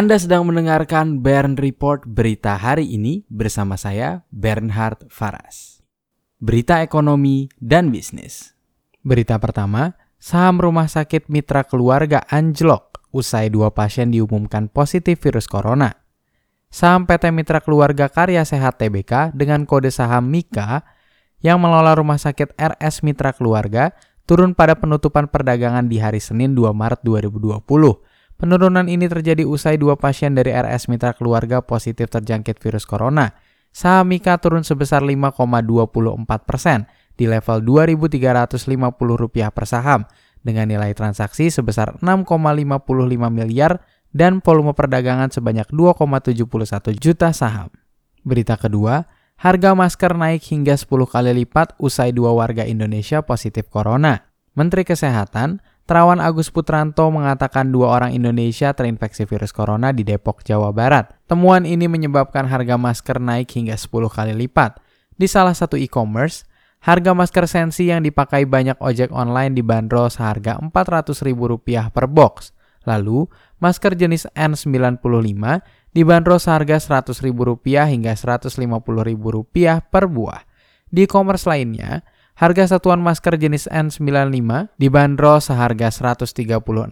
Anda sedang mendengarkan Bern Report berita hari ini bersama saya Bernhard Faras. Berita ekonomi dan bisnis. Berita pertama, saham rumah sakit mitra keluarga anjlok usai dua pasien diumumkan positif virus corona. Saham PT Mitra Keluarga Karya Sehat TBK dengan kode saham MIKA yang mengelola rumah sakit RS Mitra Keluarga turun pada penutupan perdagangan di hari Senin 2 Maret 2020 Penurunan ini terjadi usai dua pasien dari RS Mitra Keluarga positif terjangkit virus corona. Saham Mika turun sebesar 5,24 persen di level Rp2.350 per saham dengan nilai transaksi sebesar 6,55 miliar dan volume perdagangan sebanyak 2,71 juta saham. Berita kedua, harga masker naik hingga 10 kali lipat usai dua warga Indonesia positif corona. Menteri Kesehatan Terawan Agus Putranto mengatakan dua orang Indonesia terinfeksi virus corona di Depok, Jawa Barat. Temuan ini menyebabkan harga masker naik hingga 10 kali lipat. Di salah satu e-commerce, harga masker sensi yang dipakai banyak ojek online dibanderol seharga Rp400.000 per box. Lalu, masker jenis N95 dibanderol seharga Rp100.000 hingga Rp150.000 per buah. Di e-commerce lainnya, Harga satuan masker jenis N95 dibanderol seharga Rp136.000.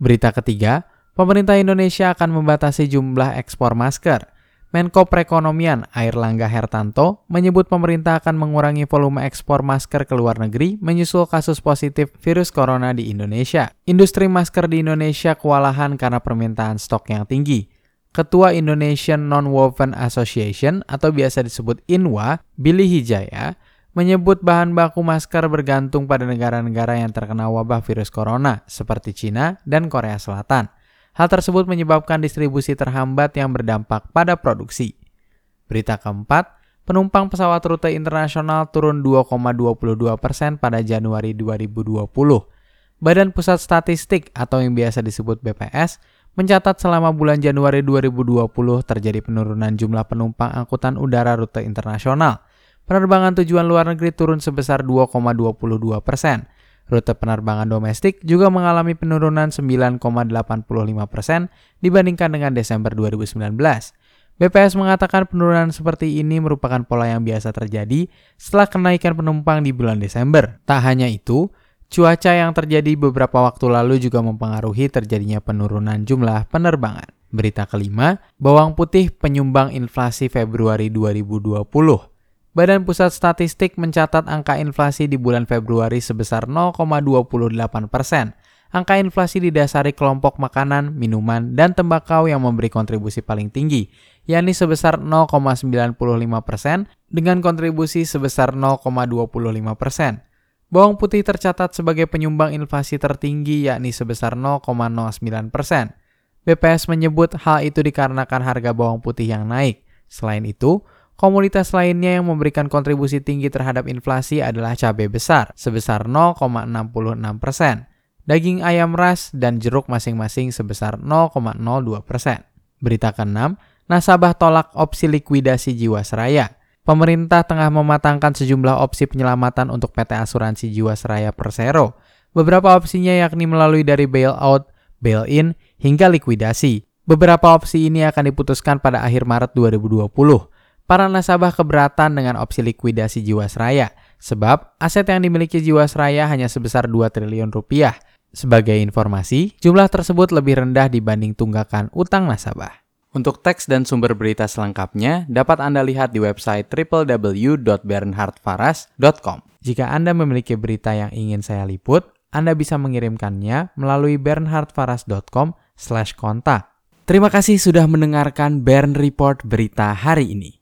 Berita ketiga, pemerintah Indonesia akan membatasi jumlah ekspor masker. Menko Perekonomian Air Langga Hertanto menyebut pemerintah akan mengurangi volume ekspor masker ke luar negeri menyusul kasus positif virus corona di Indonesia. Industri masker di Indonesia kewalahan karena permintaan stok yang tinggi. Ketua Indonesian Non-Woven Association atau biasa disebut INWA, Billy Hijaya, menyebut bahan baku masker bergantung pada negara-negara yang terkena wabah virus corona, seperti Cina dan Korea Selatan. Hal tersebut menyebabkan distribusi terhambat yang berdampak pada produksi. Berita keempat, penumpang pesawat rute internasional turun 2,22 persen pada Januari 2020. Badan Pusat Statistik atau yang biasa disebut BPS mencatat selama bulan Januari 2020 terjadi penurunan jumlah penumpang angkutan udara rute internasional – penerbangan tujuan luar negeri turun sebesar 2,22 persen. Rute penerbangan domestik juga mengalami penurunan 9,85 persen dibandingkan dengan Desember 2019. BPS mengatakan penurunan seperti ini merupakan pola yang biasa terjadi setelah kenaikan penumpang di bulan Desember. Tak hanya itu, cuaca yang terjadi beberapa waktu lalu juga mempengaruhi terjadinya penurunan jumlah penerbangan. Berita kelima, bawang putih penyumbang inflasi Februari 2020. Badan Pusat Statistik mencatat angka inflasi di bulan Februari sebesar 0,28 persen. Angka inflasi didasari kelompok makanan, minuman, dan tembakau yang memberi kontribusi paling tinggi, yakni sebesar 0,95 persen dengan kontribusi sebesar 0,25 persen. Bawang putih tercatat sebagai penyumbang inflasi tertinggi yakni sebesar 0,09 persen. BPS menyebut hal itu dikarenakan harga bawang putih yang naik. Selain itu, Komoditas lainnya yang memberikan kontribusi tinggi terhadap inflasi adalah cabai besar sebesar 0,66 persen, daging ayam ras dan jeruk masing-masing sebesar 0,02 persen. Berita ke-6, nasabah tolak opsi likuidasi Jiwasraya. Pemerintah tengah mematangkan sejumlah opsi penyelamatan untuk PT Asuransi Jiwasraya Persero. Beberapa opsinya yakni melalui dari bailout, bail-in, hingga likuidasi. Beberapa opsi ini akan diputuskan pada akhir Maret 2020 para nasabah keberatan dengan opsi likuidasi Jiwasraya, sebab aset yang dimiliki Jiwasraya hanya sebesar 2 triliun rupiah. Sebagai informasi, jumlah tersebut lebih rendah dibanding tunggakan utang nasabah. Untuk teks dan sumber berita selengkapnya dapat Anda lihat di website www.bernhardfaras.com. Jika Anda memiliki berita yang ingin saya liput, Anda bisa mengirimkannya melalui bernhardfaras.com/kontak. Terima kasih sudah mendengarkan Bern Report berita hari ini.